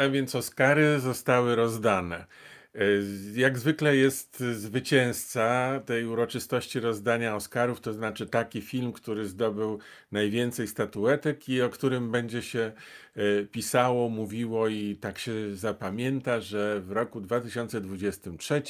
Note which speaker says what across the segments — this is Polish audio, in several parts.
Speaker 1: A więc Oscary zostały rozdane. Jak zwykle jest zwycięzca tej uroczystości rozdania Oscarów, to znaczy taki film, który zdobył najwięcej statuetek i o którym będzie się e, pisało, mówiło i tak się zapamięta, że w roku 2023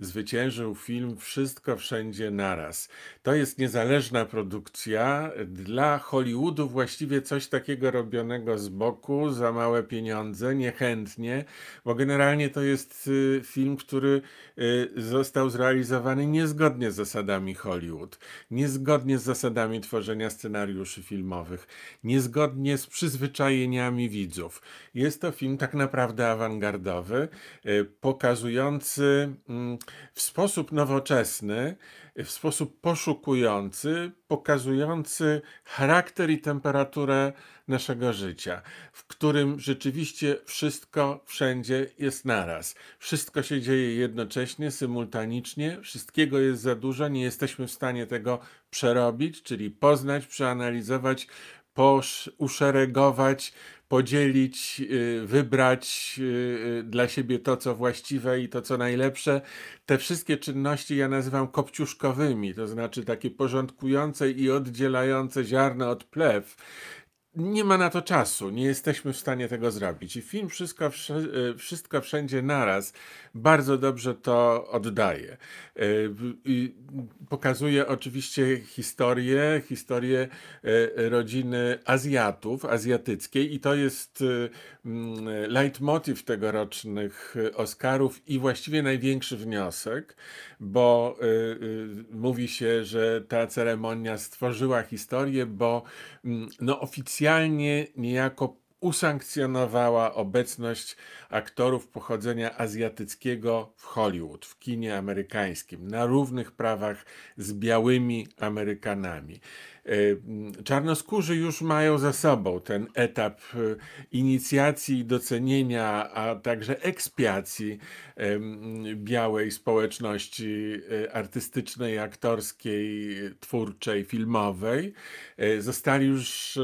Speaker 1: zwyciężył film Wszystko Wszędzie Naraz. To jest niezależna produkcja dla Hollywoodu, właściwie coś takiego robionego z boku, za małe pieniądze, niechętnie, bo generalnie to jest y, film, który y, został zrealizowany niezgodnie z zasadami Hollywood, niezgodnie z zasadami tworzenia scenariuszy filmowych, niezgodnie z widzów. Jest to film tak naprawdę awangardowy, y, pokazujący mm, w sposób nowoczesny, w sposób poszukujący, pokazujący charakter i temperaturę naszego życia, w którym rzeczywiście wszystko wszędzie jest naraz. Wszystko się dzieje jednocześnie, symultanicznie, wszystkiego jest za dużo, nie jesteśmy w stanie tego przerobić, czyli poznać, przeanalizować, posz, uszeregować, podzielić, y, wybrać y, y, dla siebie to, co właściwe i to, co najlepsze. Te wszystkie czynności ja nazywam kopciuszkowymi, to znaczy takie porządkujące i oddzielające ziarno od plew nie ma na to czasu, nie jesteśmy w stanie tego zrobić. I film Wszystko, e, wszystko Wszędzie Naraz bardzo dobrze to oddaje. E, pokazuje oczywiście historię, historię e, rodziny Azjatów, azjatyckiej i to jest leitmotiv tegorocznych Oscarów i właściwie największy wniosek, bo mówi się, że ta ceremonia stworzyła historię, bo no oficjalnie oficjalnie niejako usankcjonowała obecność aktorów pochodzenia azjatyckiego w Hollywood, w kinie amerykańskim, na równych prawach z białymi Amerykanami. E, czarnoskórzy już mają za sobą ten etap e, inicjacji, docenienia, a także ekspiacji białej społeczności e, artystycznej, aktorskiej, twórczej, filmowej. Zostali już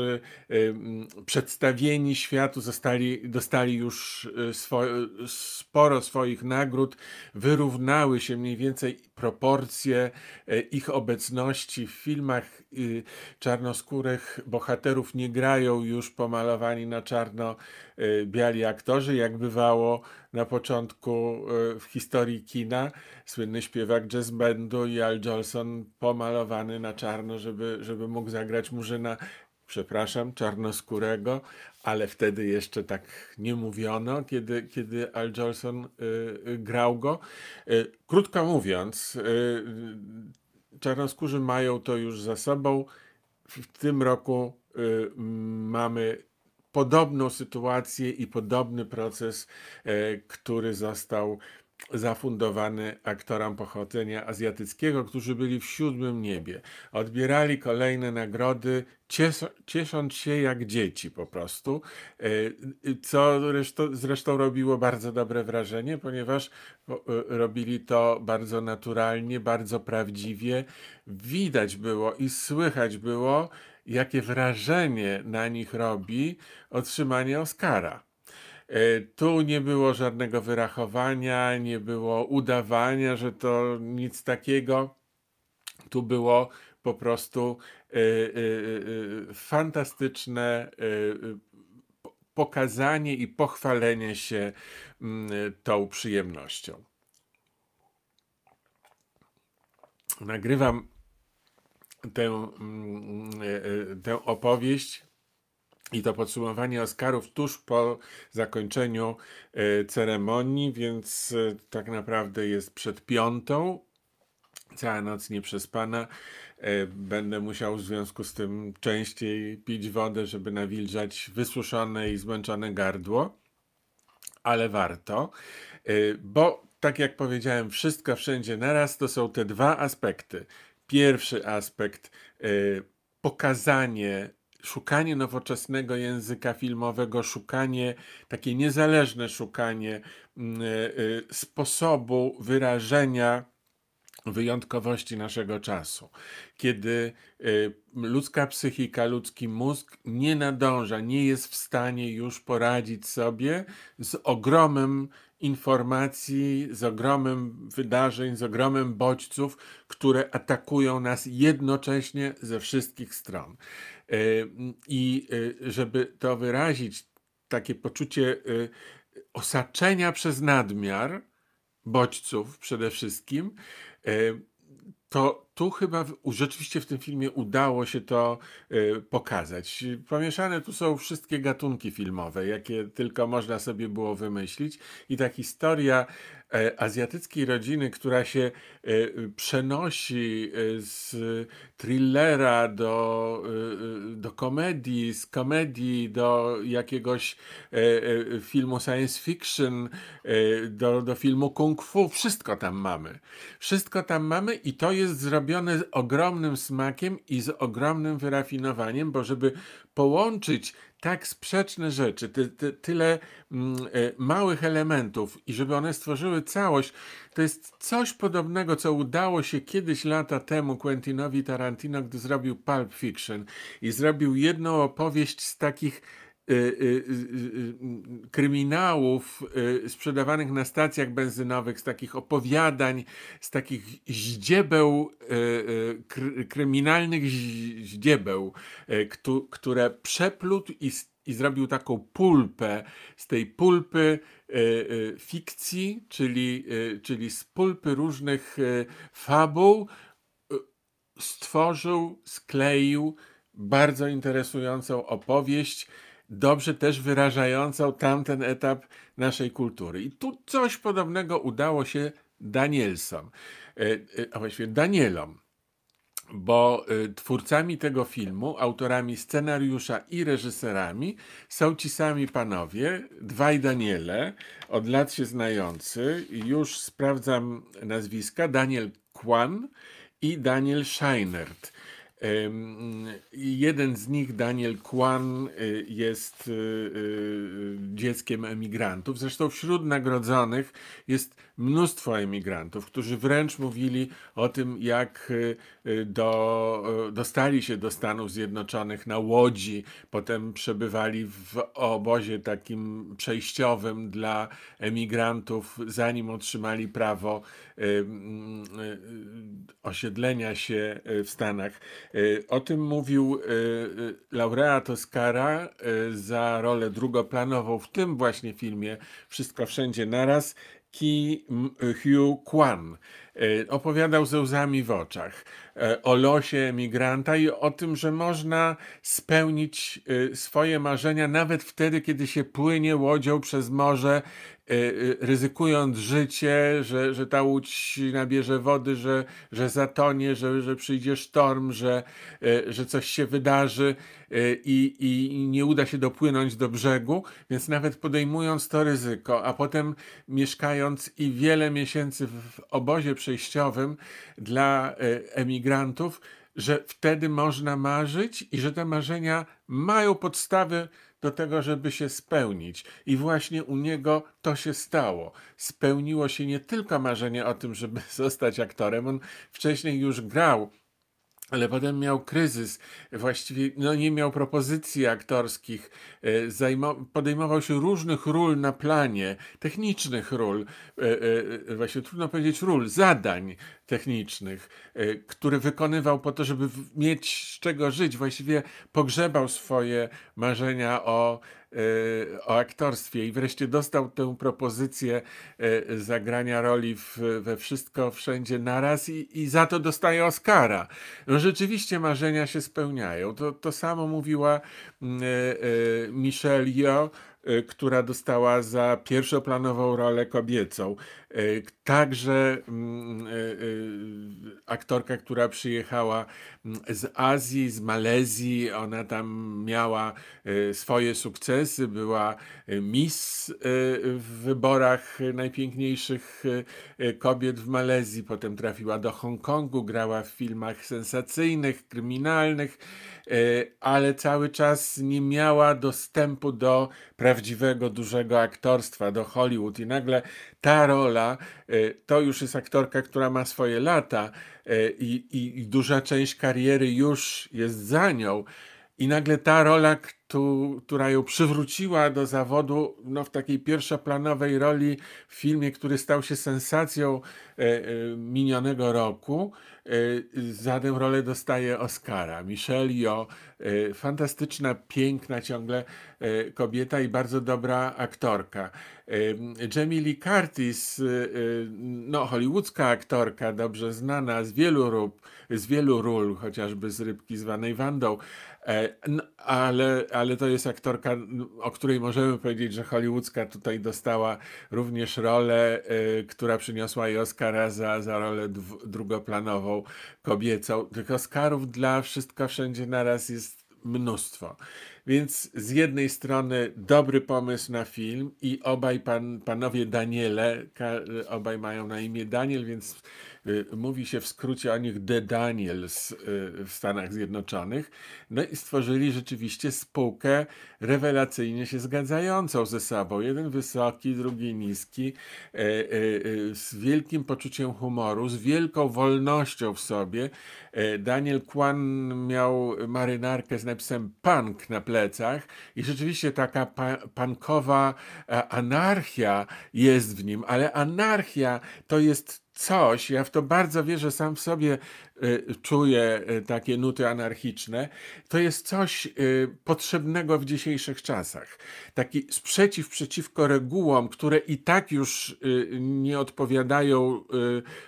Speaker 1: przedstawieni światu, zostali, dostali już swo, sporo swoich nagród, wyrównały się mniej więcej proporcje ich obecności w filmach czarnoskórych bohaterów nie grają już pomalowani na czarno y, biali aktorzy, jak bywało na początku y, w historii kina. Słynny śpiewak jazz bandu i Al Jolson pomalowany na czarno, żeby, żeby mógł zagrać Murzyna przepraszam, czarnoskórego, ale wtedy jeszcze tak nie mówiono, kiedy, kiedy Al Jolson y, grał go. Krótko mówiąc, czarnoskórzy mają to już za sobą. W tym roku y, mamy podobną sytuację i podobny proces, y, który został zafundowany aktorom pochodzenia azjatyckiego, którzy byli w siódmym niebie. Odbierali kolejne nagrody, ciesząc się jak dzieci po prostu, e, co zresztą, robiło bardzo dobre wrażenie, ponieważ e, robili to bardzo naturalnie, bardzo prawdziwie. Widać było i słychać było, jakie wrażenie na nich robi otrzymanie Oscara. E, tu nie było żadnego wyrachowania, nie było udawania, że to nic takiego. Tu było po prostu y, y, fantastyczne pokazanie i pochwalenie się mm, tą przyjemnością. Nagrywam tę, mm, tę opowieść i to podsumowanie Oscarów tuż po zakończeniu e, ceremonii, więc e, tak naprawdę jest przed piątą. Cała noc nieprzespana. E, będę musiał w związku z tym częściej pić wodę, żeby nawilżać wysuszone i zmęczone gardło, ale warto, bo tak jak powiedziałem, wszystko wszędzie naraz to są te dwa aspekty. Pierwszy aspekt pokazanie szukanie nowoczesnego języka filmowego, szukanie, takie niezależne szukanie mm, e, e, sposobu wyrażenia wyjątkowości naszego czasu, kiedy y, ludzka psychika, ludzki mózg nie nadąża, nie jest w stanie już poradzić sobie z ogromem informacji, z ogromem wydarzeń, z ogromem bodźców, które atakują nas jednocześnie ze wszystkich stron. Y, I y, żeby to wyrazić, takie poczucie osaczenia przez nadmiar bodźców przede wszystkim, to tu chyba rzeczywiście w tym filmie udało się to y, pokazać. Pomieszane tu są wszystkie gatunki filmowe, jakie tylko można sobie było wymyślić i ta historia e, azjatyckiej rodziny, która się e, przenosi e, z thrillera do, do komedii, z komedii do jakiegoś filmu science fiction, do, do filmu kung fu, wszystko tam mamy. Wszystko tam mamy i to jest zrobione zrobione z ogromnym smakiem i z ogromnym wyrafinowaniem, bo żeby połączyć tak sprzeczne rzeczy, ty, ty, tyle mm, e, małych elementów i żeby one stworzyły całość, to jest coś podobnego, co udało się kiedyś lata temu Quentinowi Tarantino, gdy zrobił Pulp Fiction i zrobił jedną opowieść z takich kryminałów sprzedawanych na stacjach benzynowych, z takich opowiadań, z takich zdziebeł, kryminalnych zdziebeł, które przeplótł i, i zrobił taką pulpę. Z tej pulpy fikcji, czyli, czyli z pulpy różnych fabuł, stworzył, skleił bardzo interesującą opowieść, dobrze też wyrażającą tamten etap naszej kultury. I tu coś podobnego udało się Danielsom, e, e, a właściwie Danielom, bo e, twórcami tego filmu, autorami scenariusza i reżyserami są ci sami panowie, dwaj Daniele, od lat się znający, już sprawdzam nazwiska, Daniel Kwan i Daniel Scheinert. Jeden z nich, Daniel Kwan, y, jest y, y, dzieckiem emigrantów. Zresztą wśród nagrodzonych jest mnóstwo emigrantów, którzy wręcz mówili o tym, jak do, dostali się do Stanów Zjednoczonych na łodzi, potem przebywali w obozie takim przejściowym dla emigrantów, zanim otrzymali prawo osiedlenia się w Stanach. Y, o tym mówił y, y, laureat Oscara za rolę drugoplanową w tym właśnie filmie Wszystko Wszędzie Naraz, Ki Hugh Kwan. Opowiadał ze łzami w oczach o losie emigranta i o tym, że można spełnić swoje marzenia nawet wtedy, kiedy się płynie łodzią przez morze Y, y, ryzykując życie, że, że ta łódź nabierze wody, że, że zatonie, że, że przyjdzie sztorm, że, y, że coś się wydarzy i, i nie uda się dopłynąć do brzegu, więc nawet podejmując to ryzyko, a potem mieszkając i wiele miesięcy w obozie przejściowym dla emigrantów, że wtedy można marzyć i że te marzenia mają podstawy do tego, żeby się spełnić. I właśnie u niego to się stało. Spełniło się nie tylko marzenie o tym, żeby zostać aktorem, on wcześniej już grał ale potem miał kryzys, właściwie no, nie miał propozycji aktorskich, e, podejmował się różnych ról na planie, technicznych ról, e, e, właśnie trudno powiedzieć ról, zadań technicznych, które wykonywał po to, żeby mieć z czego żyć. Właściwie pogrzebał swoje marzenia o o aktorstwie i wreszcie dostał tę propozycję y, zagrania roli w, we Wszystko Wszędzie Naraz i, i za to dostaje Oscara. No rzeczywiście marzenia się spełniają. To, to samo mówiła y, Michelle Yeoh, która dostała za pierwszoplanową rolę kobiecą. Y, także mm, y, aktorka, która przyjechała mm, z Azji, z Malezji, ona tam miała swoje sukcesy, była Miss w wyborach najpiękniejszych kobiet w Malezji, potem trafiła do Hongkongu, grała w filmach sensacyjnych, kryminalnych, ale cały czas nie miała dostępu do prawdziwych prawdziwego, dużego aktorstwa, do Hollywood i nagle ta rola, to już jest aktorka, która ma swoje lata i, i, i duża część kariery już jest za nią. I nagle ta rola, która ją przywróciła do zawodu no, w takiej pierwszoplanowej roli w filmie, który stał się sensacją e, e, minionego roku, e, za tę rolę dostaje Oscara. Michelle Yeoh, fantastyczna, piękna ciągle kobieta i bardzo dobra aktorka. Jamie Lee Curtis, no, hollywoodzka aktorka, dobrze znana z wielu, ról, z wielu ról, chociażby z Rybki zwanej Wandą, no, ale, ale to jest aktorka, o której możemy powiedzieć, że hollywoodzka tutaj dostała również rolę, y, która przyniosła jej Oscara za, za rolę drugoplanową kobiecą. Tych Oscarów dla Wszystko Wszędzie Naraz jest mnóstwo. Więc z jednej strony dobry pomysł na film i obaj pan, panowie Daniele, obaj mają na imię Daniel, więc mówi się w skrócie o nich The Daniels y, w Stanach Zjednoczonych. No i stworzyli rzeczywiście spółkę rewelacyjnie się zgadzającą ze sobą. Jeden wysoki, drugi niski, y, z wielkim poczuciem humoru, z wielką wolnością w sobie. Daniel Kwan miał marynarkę z napisem punk na plecach i rzeczywiście taka punkowa anarchia jest w nim, ale anarchia to jest coś, ja w to bardzo wierzę, sam w sobie y, czuję y, takie nuty anarchiczne, to jest coś y, potrzebnego w dzisiejszych czasach. Taki sprzeciw przeciwko regułom, które i tak już nie odpowiadają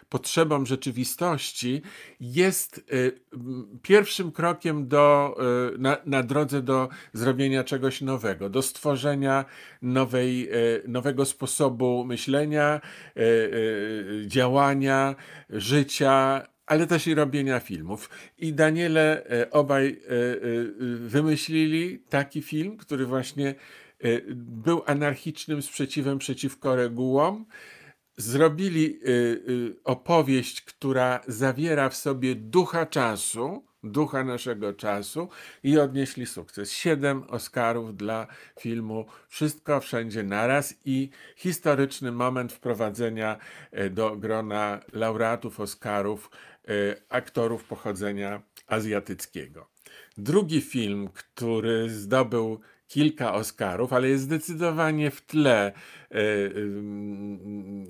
Speaker 1: potrzebom rzeczywistości, jest pierwszym krokiem do, na, na drodze do zrobienia czegoś nowego, do stworzenia nowej, nowego sposobu myślenia, działania, działania, życia, ale też i robienia filmów. I Daniele e, obaj e, e, wymyślili taki film, który właśnie był anarchicznym sprzeciwem przeciwko regułom. Zrobili opowieść, która zawiera w sobie ducha czasu, ducha naszego czasu i odnieśli sukces. Siedem Oscarów dla filmu Wszystko Wszędzie Naraz i historyczny moment wprowadzenia do grona laureatów Oscarów aktorów pochodzenia azjatyckiego. Drugi film, który zdobył kilka Oscarów, ale jest zdecydowanie w tle e,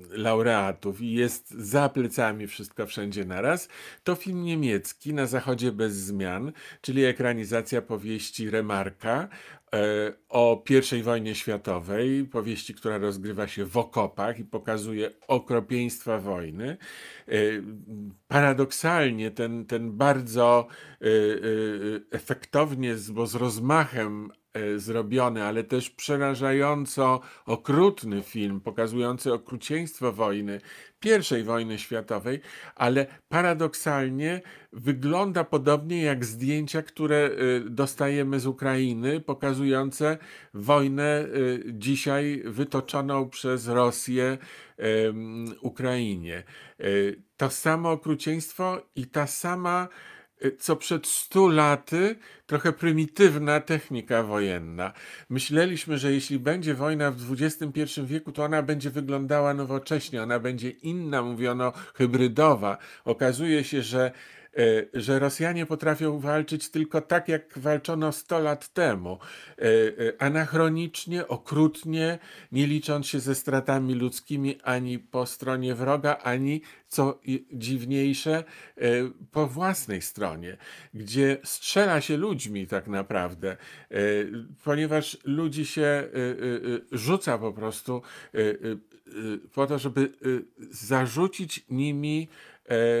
Speaker 1: laureatów i jest za plecami wszystko wszędzie naraz, to film niemiecki Na Zachodzie bez zmian, czyli ekranizacja powieści Remarka e, o I wojnie światowej, powieści, która rozgrywa się w okopach i pokazuje okropieństwa wojny. E, paradoksalnie ten, ten bardzo efektownie, bo z rozmachem E, zrobiony, ale też przerażająco okrutny film pokazujący okrucieństwo wojny, I wojny światowej, ale paradoksalnie wygląda podobnie jak zdjęcia, które e, dostajemy z Ukrainy, pokazujące wojnę e, dzisiaj wytoczoną przez Rosję Ukrainie. To samo okrucieństwo i ta sama co przed stu laty trochę prymitywna technika wojenna. Myśleliśmy, że jeśli będzie wojna w XXI wieku, to ona będzie wyglądała nowocześnie, ona będzie inna, mówiono hybrydowa. Okazuje się, że że Rosjanie potrafią walczyć tylko tak, jak walczono 100 lat temu. E, e, anachronicznie, okrutnie, nie licząc się ze stratami ludzkimi ani po stronie wroga, ani co dziwniejsze, po własnej stronie, gdzie strzela się ludźmi tak naprawdę, ponieważ ludzi się rzuca po prostu po to, żeby zarzucić nimi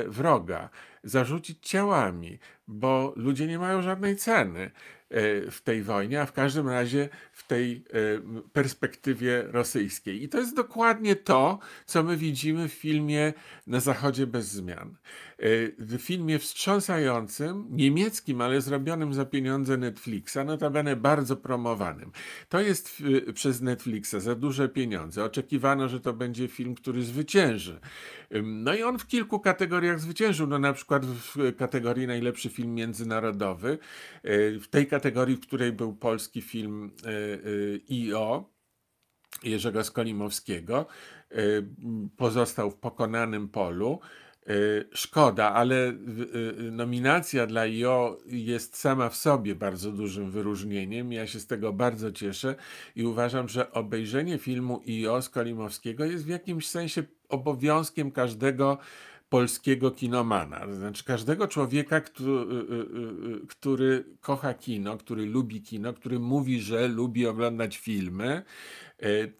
Speaker 1: wroga zarzucić ciałami, bo ludzie nie mają żadnej ceny. e, w tej wojnie, a w każdym razie w tej e, perspektywie rosyjskiej. I to jest dokładnie to, co my widzimy w filmie Na Zachodzie bez zmian. E, w filmie wstrząsającym, niemieckim, ale zrobionym za pieniądze Netflixa, notabene bardzo promowanym. To jest przez Netflixa za duże pieniądze. Oczekiwano, że to będzie film, który zwycięży. No i on w kilku kategoriach zwyciężył. No na przykład w kategorii najlepszy film międzynarodowy, e, w tej kategorii, w której był polski film e, IO Jerzego Skolimowskiego, pozostał w pokonanym polu. Szkoda, ale nominacja dla IO jest sama w sobie bardzo dużym wyróżnieniem. Ja się z tego bardzo cieszę i uważam, że obejrzenie filmu IO Skolimowskiego jest w jakimś sensie obowiązkiem każdego polskiego kinomana, to znaczy każdego człowieka, który, y, y, y, który kocha kino, który lubi kino, który mówi, że lubi oglądać filmy,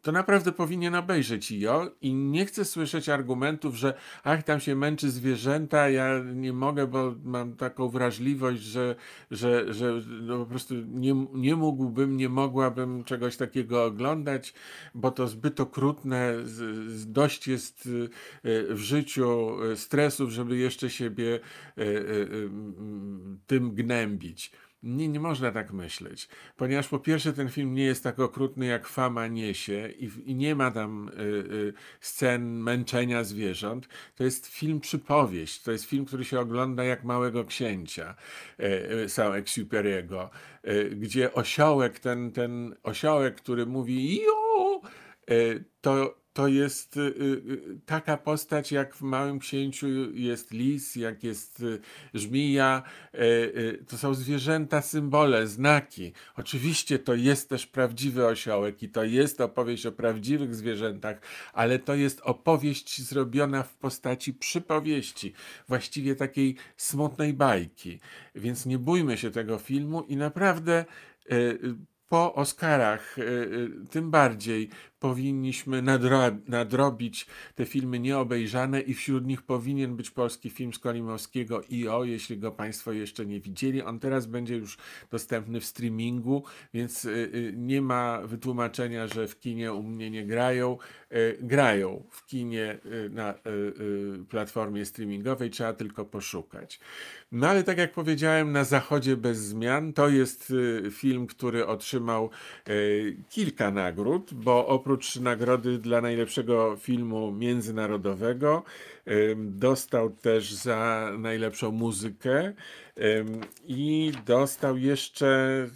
Speaker 1: to naprawdę powinien obejrzeć IO i nie chcę słyszeć argumentów, że ach, tam się męczy zwierzęta, ja nie mogę, bo mam taką wrażliwość, że, że, że no po prostu nie, nie mógłbym, nie mogłabym czegoś takiego oglądać, bo to zbyt okrutne, dość jest e, w życiu stresów, żeby jeszcze siebie e, tym gnębić. Nie, nie można tak myśleć, ponieważ po pierwsze ten film nie jest tak okrutny jak fama niesie i, i nie ma tam y, y, scen męczenia zwierząt. To jest film przypowieść, to jest film, który się ogląda jak Małego Księcia y, y, Saint-Exupéry'ego, y, gdzie osiołek, ten, ten osiołek, który mówi jo, to to jest y, y, y, taka postać, jak w Małym Księciu jest lis, jak jest żmija. To są zwierzęta, symbole, znaki. Oczywiście to jest też prawdziwy osiołek i to jest opowieść o prawdziwych zwierzętach, ale to jest opowieść zrobiona w postaci przypowieści, właściwie takiej smutnej bajki. Więc nie bójmy się tego filmu i naprawdę po Oscarach tym bardziej powinniśmy nadro nadrobić te filmy nieobejrzane i wśród nich powinien być polski film z Kolimowskiego IO, jeśli go Państwo jeszcze nie widzieli. On teraz będzie już dostępny w streamingu, więc y, y, nie ma wytłumaczenia, że w kinie u mnie nie grają. Y, grają w kinie na platformie streamingowej, trzeba tylko poszukać. No ale tak jak powiedziałem, na Zachodzie bez zmian to jest film, który otrzymał kilka nagród, bo oprócz oprócz nagrody dla najlepszego filmu międzynarodowego, dostał też za najlepszą muzykę i dostał jeszcze,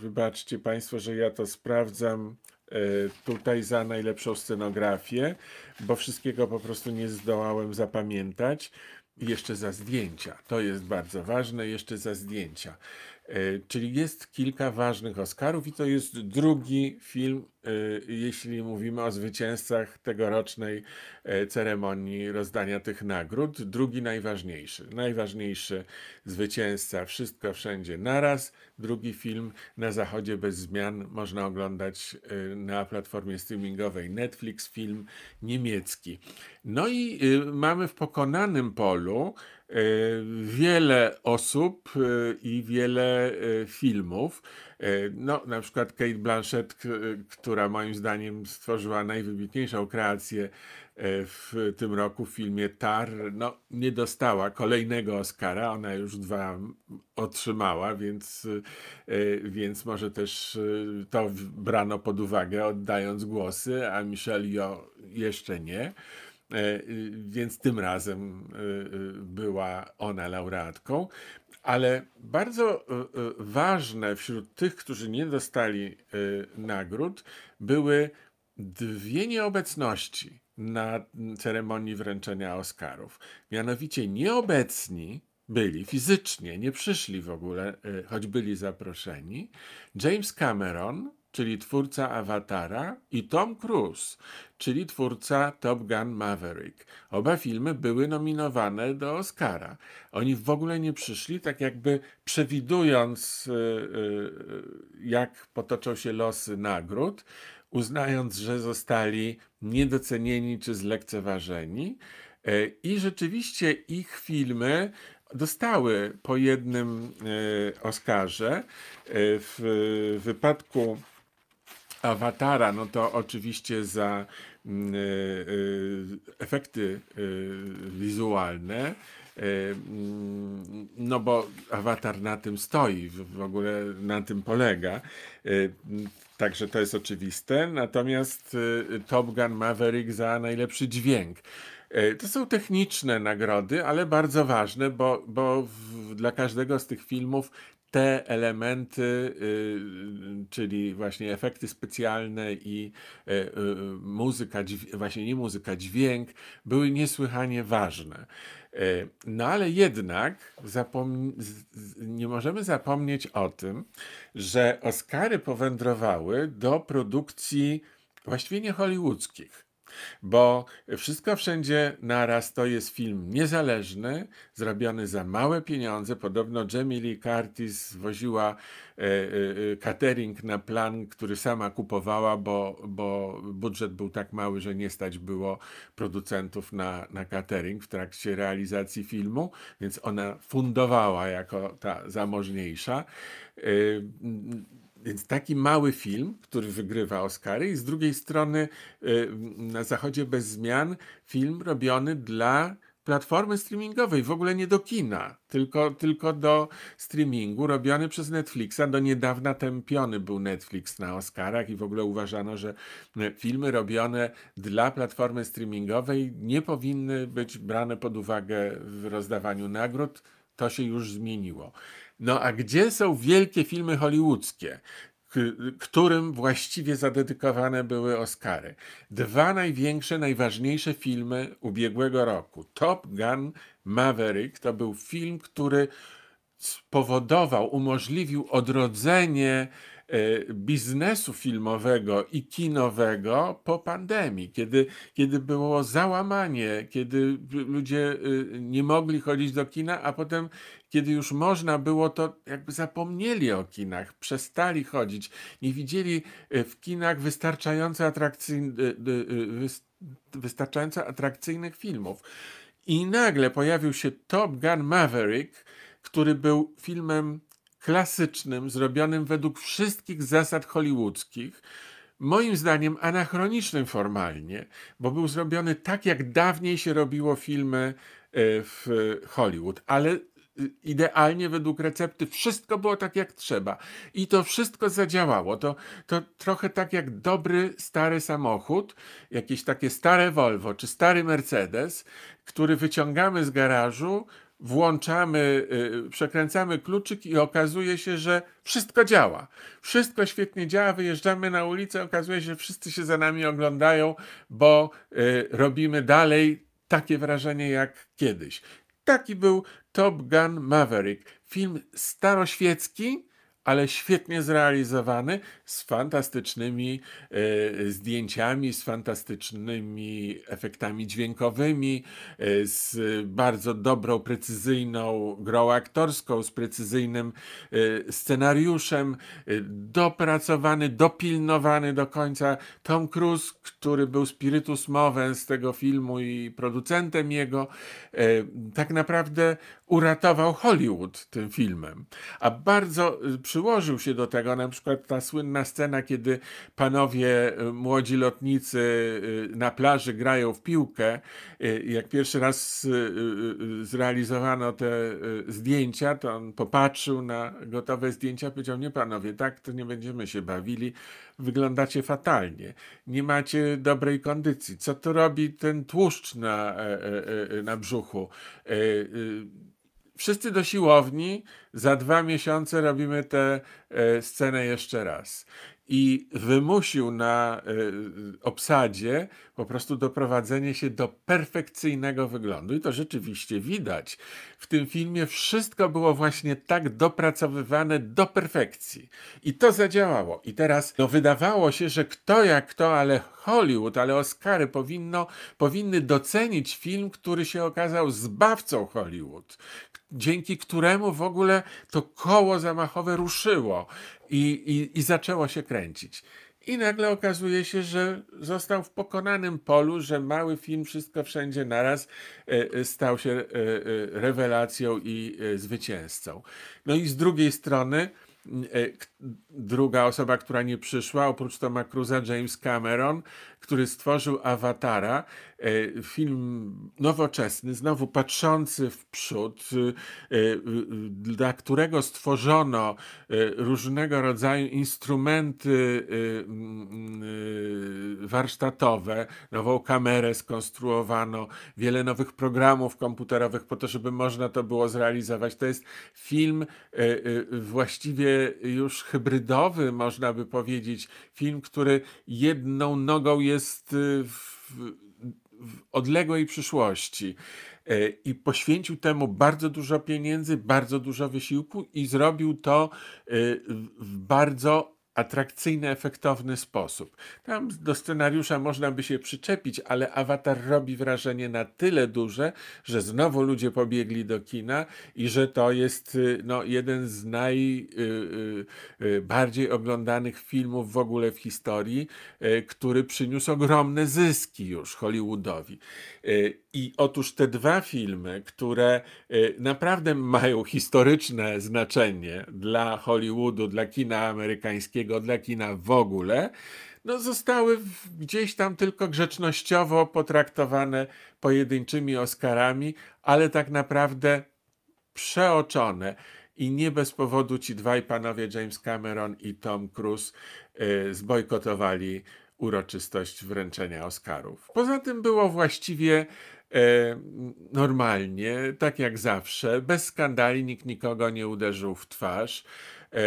Speaker 1: wybaczcie Państwo, że ja to sprawdzam, e, tutaj za najlepszą scenografię, bo wszystkiego po prostu nie zdołałem zapamiętać. Jeszcze za zdjęcia. To jest bardzo ważne, jeszcze za zdjęcia. E, czyli jest kilka ważnych Oscarów i to jest drugi film Y, jeśli mówimy o zwycięzcach tegorocznej e, ceremonii rozdania tych nagród. Drugi najważniejszy. Najważniejszy zwycięzca Wszystko Wszędzie Naraz. Drugi film na zachodzie bez zmian można oglądać na platformie streamingowej Netflix, film niemiecki. No i mamy w pokonanym polu wiele osób i wiele filmów. E, no, na przykład Kate Blanchett, która moim zdaniem stworzyła najwybitniejszą kreację e, w tym roku w filmie Tar, no, nie dostała kolejnego Oscara, ona już dwa otrzymała, więc, e, więc może też to brano pod uwagę, oddając głosy, a Michelle Yeoh jeszcze nie. Więc tym razem była ona laureatką. Ale bardzo e, e, ważne wśród tych, którzy nie dostali e, nagród, były dwie nieobecności na ceremonii wręczenia Oscarów. Mianowicie nieobecni byli fizycznie, nie przyszli w ogóle, choć byli zaproszeni, James Cameron czyli twórca Awatara, i Tom Cruise, czyli twórca Top Gun Maverick. Oba filmy były nominowane do Oscara. Oni w ogóle nie przyszli, tak jakby przewidując, y, y, jak potoczą się losy nagród, uznając, że zostali niedocenieni czy zlekceważeni. Y, I rzeczywiście ich filmy dostały po jednym Oscarze. W wypadku Awatara, no to oczywiście za e, e, efekty e, wizualne, mm, no bo awatar na tym stoi, w ogóle na tym polega. Także to jest oczywiste. Natomiast Top Gun Maverick za najlepszy dźwięk. To są techniczne nagrody, ale bardzo ważne, bo, bo w, dla każdego z tych filmów te elementy, y, czyli właśnie efekty specjalne i y, muzyka, właśnie nie muzyka, dźwięk, były niesłychanie ważne. No ale jednak nie możemy zapomnieć o tym, że Oscary powędrowały do produkcji właściwie nie hollywoodzkich. Bo wszystko wszędzie naraz to jest film niezależny, zrobiony za małe pieniądze. Podobno Jamie Lee Curtis woziła e, e, catering na plan, który sama kupowała, bo, bo budżet był tak mały, że nie stać było producentów na, na catering w trakcie realizacji filmu, więc ona fundowała jako ta zamożniejsza. E, więc taki mały film, który wygrywa Oscary, i z drugiej strony y, na zachodzie bez zmian film robiony dla platformy streamingowej, w ogóle nie do kina, tylko, tylko do streamingu, robiony przez Netflixa. Do niedawna tępiony był Netflix na Oscarach i w ogóle uważano, że filmy robione dla platformy streamingowej nie powinny być brane pod uwagę w rozdawaniu nagród. To się już zmieniło. No a gdzie są wielkie filmy hollywoodzkie? którym właściwie zadedykowane były Oscary. Dwa największe, najważniejsze filmy ubiegłego roku. Top Gun Maverick to był film, który spowodował, umożliwił odrodzenie biznesu filmowego i kinowego po pandemii, kiedy, kiedy było załamanie, kiedy ludzie y, nie mogli chodzić do kina, a potem, kiedy już można było, to jakby zapomnieli o kinach, przestali chodzić, nie widzieli y, w kinach wystarczająco, atrakcyjny, y, wystarczająco atrakcyjnych filmów. I nagle pojawił się Top Gun Maverick, który był filmem klasycznym, zrobionym według wszystkich zasad hollywoodzkich, moim zdaniem anachronicznym formalnie, bo był zrobiony tak, jak dawniej się robiło filmy e, w Hollywood, ale e, idealnie według recepty wszystko było tak jak trzeba i to wszystko zadziałało. To, to trochę tak jak dobry stary samochód, jakieś takie stare Volvo czy stary Mercedes, który wyciągamy z garażu, włączamy, y, przekręcamy kluczyk i okazuje się, że wszystko działa. Wszystko świetnie działa, wyjeżdżamy na ulicę, okazuje się, że wszyscy się za nami oglądają, bo y, robimy dalej takie wrażenie jak kiedyś. Taki był Top Gun Maverick. Film staroświecki, ale świetnie zrealizowany, z fantastycznymi e, zdjęciami, z fantastycznymi efektami dźwiękowymi, e, z bardzo dobrą, precyzyjną grą aktorską, z precyzyjnym e, scenariuszem, dopracowany, dopilnowany do końca. Tom Cruise, który był spiritus movens z tego filmu i producentem jego, tak naprawdę uratował Hollywood tym filmem. A bardzo przy przyłożył się do tego, na przykład ta słynna scena, kiedy panowie y, młodzi lotnicy y, na plaży grają w piłkę. Y, jak pierwszy raz zrealizowano te zdjęcia, to on popatrzył na gotowe zdjęcia, powiedział: Nie, panowie, tak to nie będziemy się bawili. Wyglądacie fatalnie. Nie macie dobrej kondycji. Co to robi ten tłuszcz na, e, e, e, na brzuchu? Wszyscy do siłowni, za dwa miesiące robimy tę e, scenę jeszcze raz i wymusił na y, obsadzie po prostu doprowadzenie się do perfekcyjnego wyglądu. I to rzeczywiście widać. W tym filmie wszystko było właśnie tak dopracowywane do perfekcji. I to zadziałało. I teraz no, wydawało się, że kto jak kto, ale Hollywood, ale Oscary powinno, powinny docenić film, który się okazał zbawcą Hollywood, dzięki któremu w ogóle to koło zamachowe ruszyło i, i, i zaczęło się kręcić. I nagle okazuje się, że został w pokonanym polu, że mały film Wszystko Wszędzie Naraz e, e, stał się e, rewelacją i zwycięzcą. No i z drugiej strony druga osoba, która nie przyszła, oprócz Toma Cruza, James Cameron, który stworzył Awatara, e, film nowoczesny, znowu patrzący w przód, e, e, dla którego stworzono e, różnego rodzaju instrumenty e, mm, e, warsztatowe, nową kamerę skonstruowano, wiele nowych programów komputerowych po to, żeby można to było zrealizować. To jest film e, e, właściwie już hybrydowy, można by powiedzieć. Film, który jedną nogą jest e, w, w odległej przyszłości. E, I poświęcił temu bardzo dużo pieniędzy, bardzo dużo wysiłku i zrobił to e, w bardzo atrakcyjny, efektowny sposób. Tam do scenariusza można by się przyczepić, ale awatar robi wrażenie na tyle duże, że znowu ludzie pobiegli do kina i że to jest y, no, jeden z najbardziej oglądanych filmów w ogóle w historii, y, który przyniósł ogromne zyski już Hollywoodowi. I otóż te dwa filmy, które y, naprawdę mają historyczne znaczenie dla Hollywoodu, dla kina amerykańskiego, dla kina w ogóle, no zostały gdzieś tam tylko grzecznościowo potraktowane pojedynczymi Oscarami, ale tak naprawdę przeoczone. I nie bez powodu ci dwaj panowie, James Cameron i Tom Cruise, y, zbojkotowali uroczystość wręczenia Oscarów. Poza tym było właściwie normalnie, tak jak zawsze, bez skandali, nikt nikogo nie uderzył w twarz. E,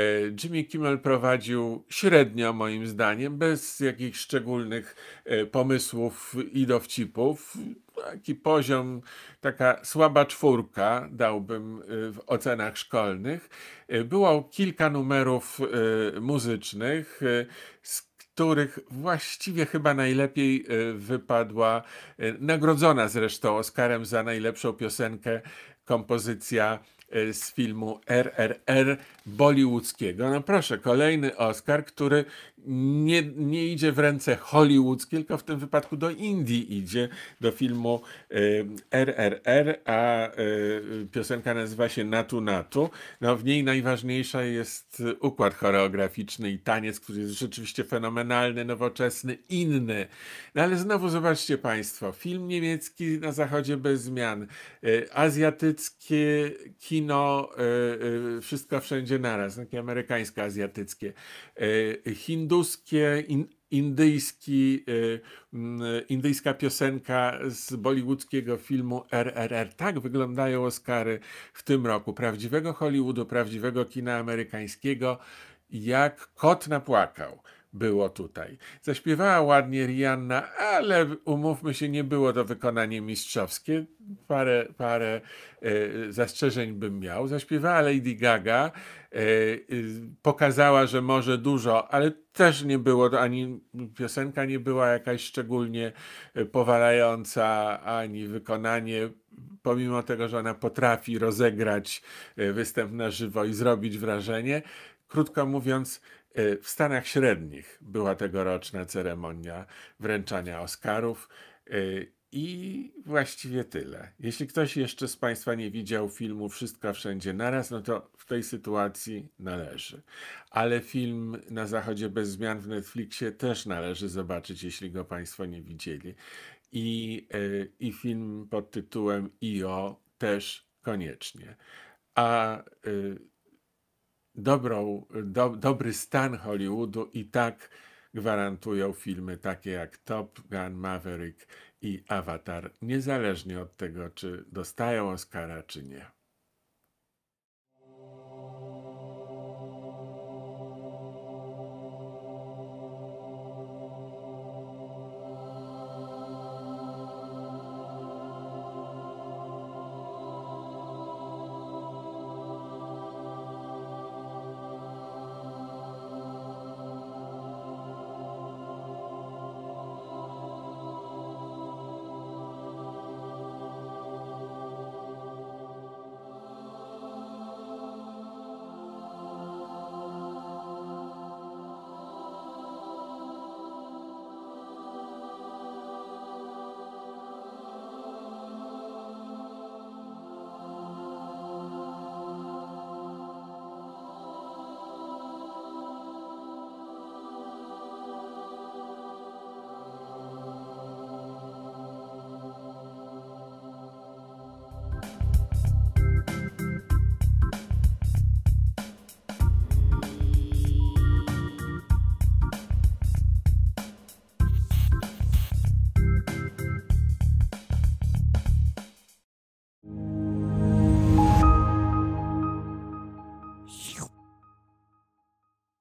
Speaker 1: Jimmy Kimmel prowadził średnio, moim zdaniem, bez jakichś szczególnych e, pomysłów i dowcipów. Taki poziom, taka słaba czwórka, dałbym e, w ocenach szkolnych. E, Było kilka numerów e, muzycznych, e, z których właściwie chyba najlepiej e, wypadła, e, nagrodzona zresztą Oscarem za najlepszą piosenkę, kompozycja e, z filmu RRR bollywoodzkiego. No proszę, kolejny Oscar, który nie, nie idzie w ręce hollywoodzkie, tylko w tym wypadku do Indii idzie, do filmu e, RRR, a e, piosenka nazywa się Natu Natu. No w niej najważniejsza jest układ choreograficzny i taniec, który jest rzeczywiście fenomenalny, nowoczesny, inny. No ale znowu zobaczcie Państwo, film niemiecki na zachodzie bez zmian, e, azjatyckie kino, e, wszystko wszędzie naraz, takie amerykańsko-azjatyckie, e, hinduskie, in, indyjski, y, indyjska piosenka z bollywoodzkiego filmu RRR. Tak wyglądają Oscary w tym roku. Prawdziwego Hollywoodu, prawdziwego kina amerykańskiego, jak kot napłakał. Było tutaj. Zaśpiewała ładnie Rihanna, ale umówmy się, nie było to wykonanie mistrzowskie. Parę, parę e, zastrzeżeń bym miał. Zaśpiewała Lady Gaga, e, y, pokazała, że może dużo, ale też nie było to ani piosenka nie była jakaś szczególnie e, powalająca, ani wykonanie, pomimo tego, że ona potrafi rozegrać e, występ na żywo i zrobić wrażenie. Krótko mówiąc, e, w Stanach Średnich była tegoroczna ceremonia wręczania Oscarów. e, I właściwie tyle. Jeśli ktoś jeszcze z Państwa nie widział filmu Wszystko Wszędzie Naraz, no to w tej sytuacji należy. Ale film Na Zachodzie bez zmian w Netflixie też należy zobaczyć, jeśli go Państwo nie widzieli. I, e, i film pod tytułem IO też koniecznie. A dobrą, do, dobry stan Hollywoodu i tak gwarantują filmy takie jak Top Gun, Maverick i Avatar, niezależnie od tego, czy dostają Oscara, czy nie.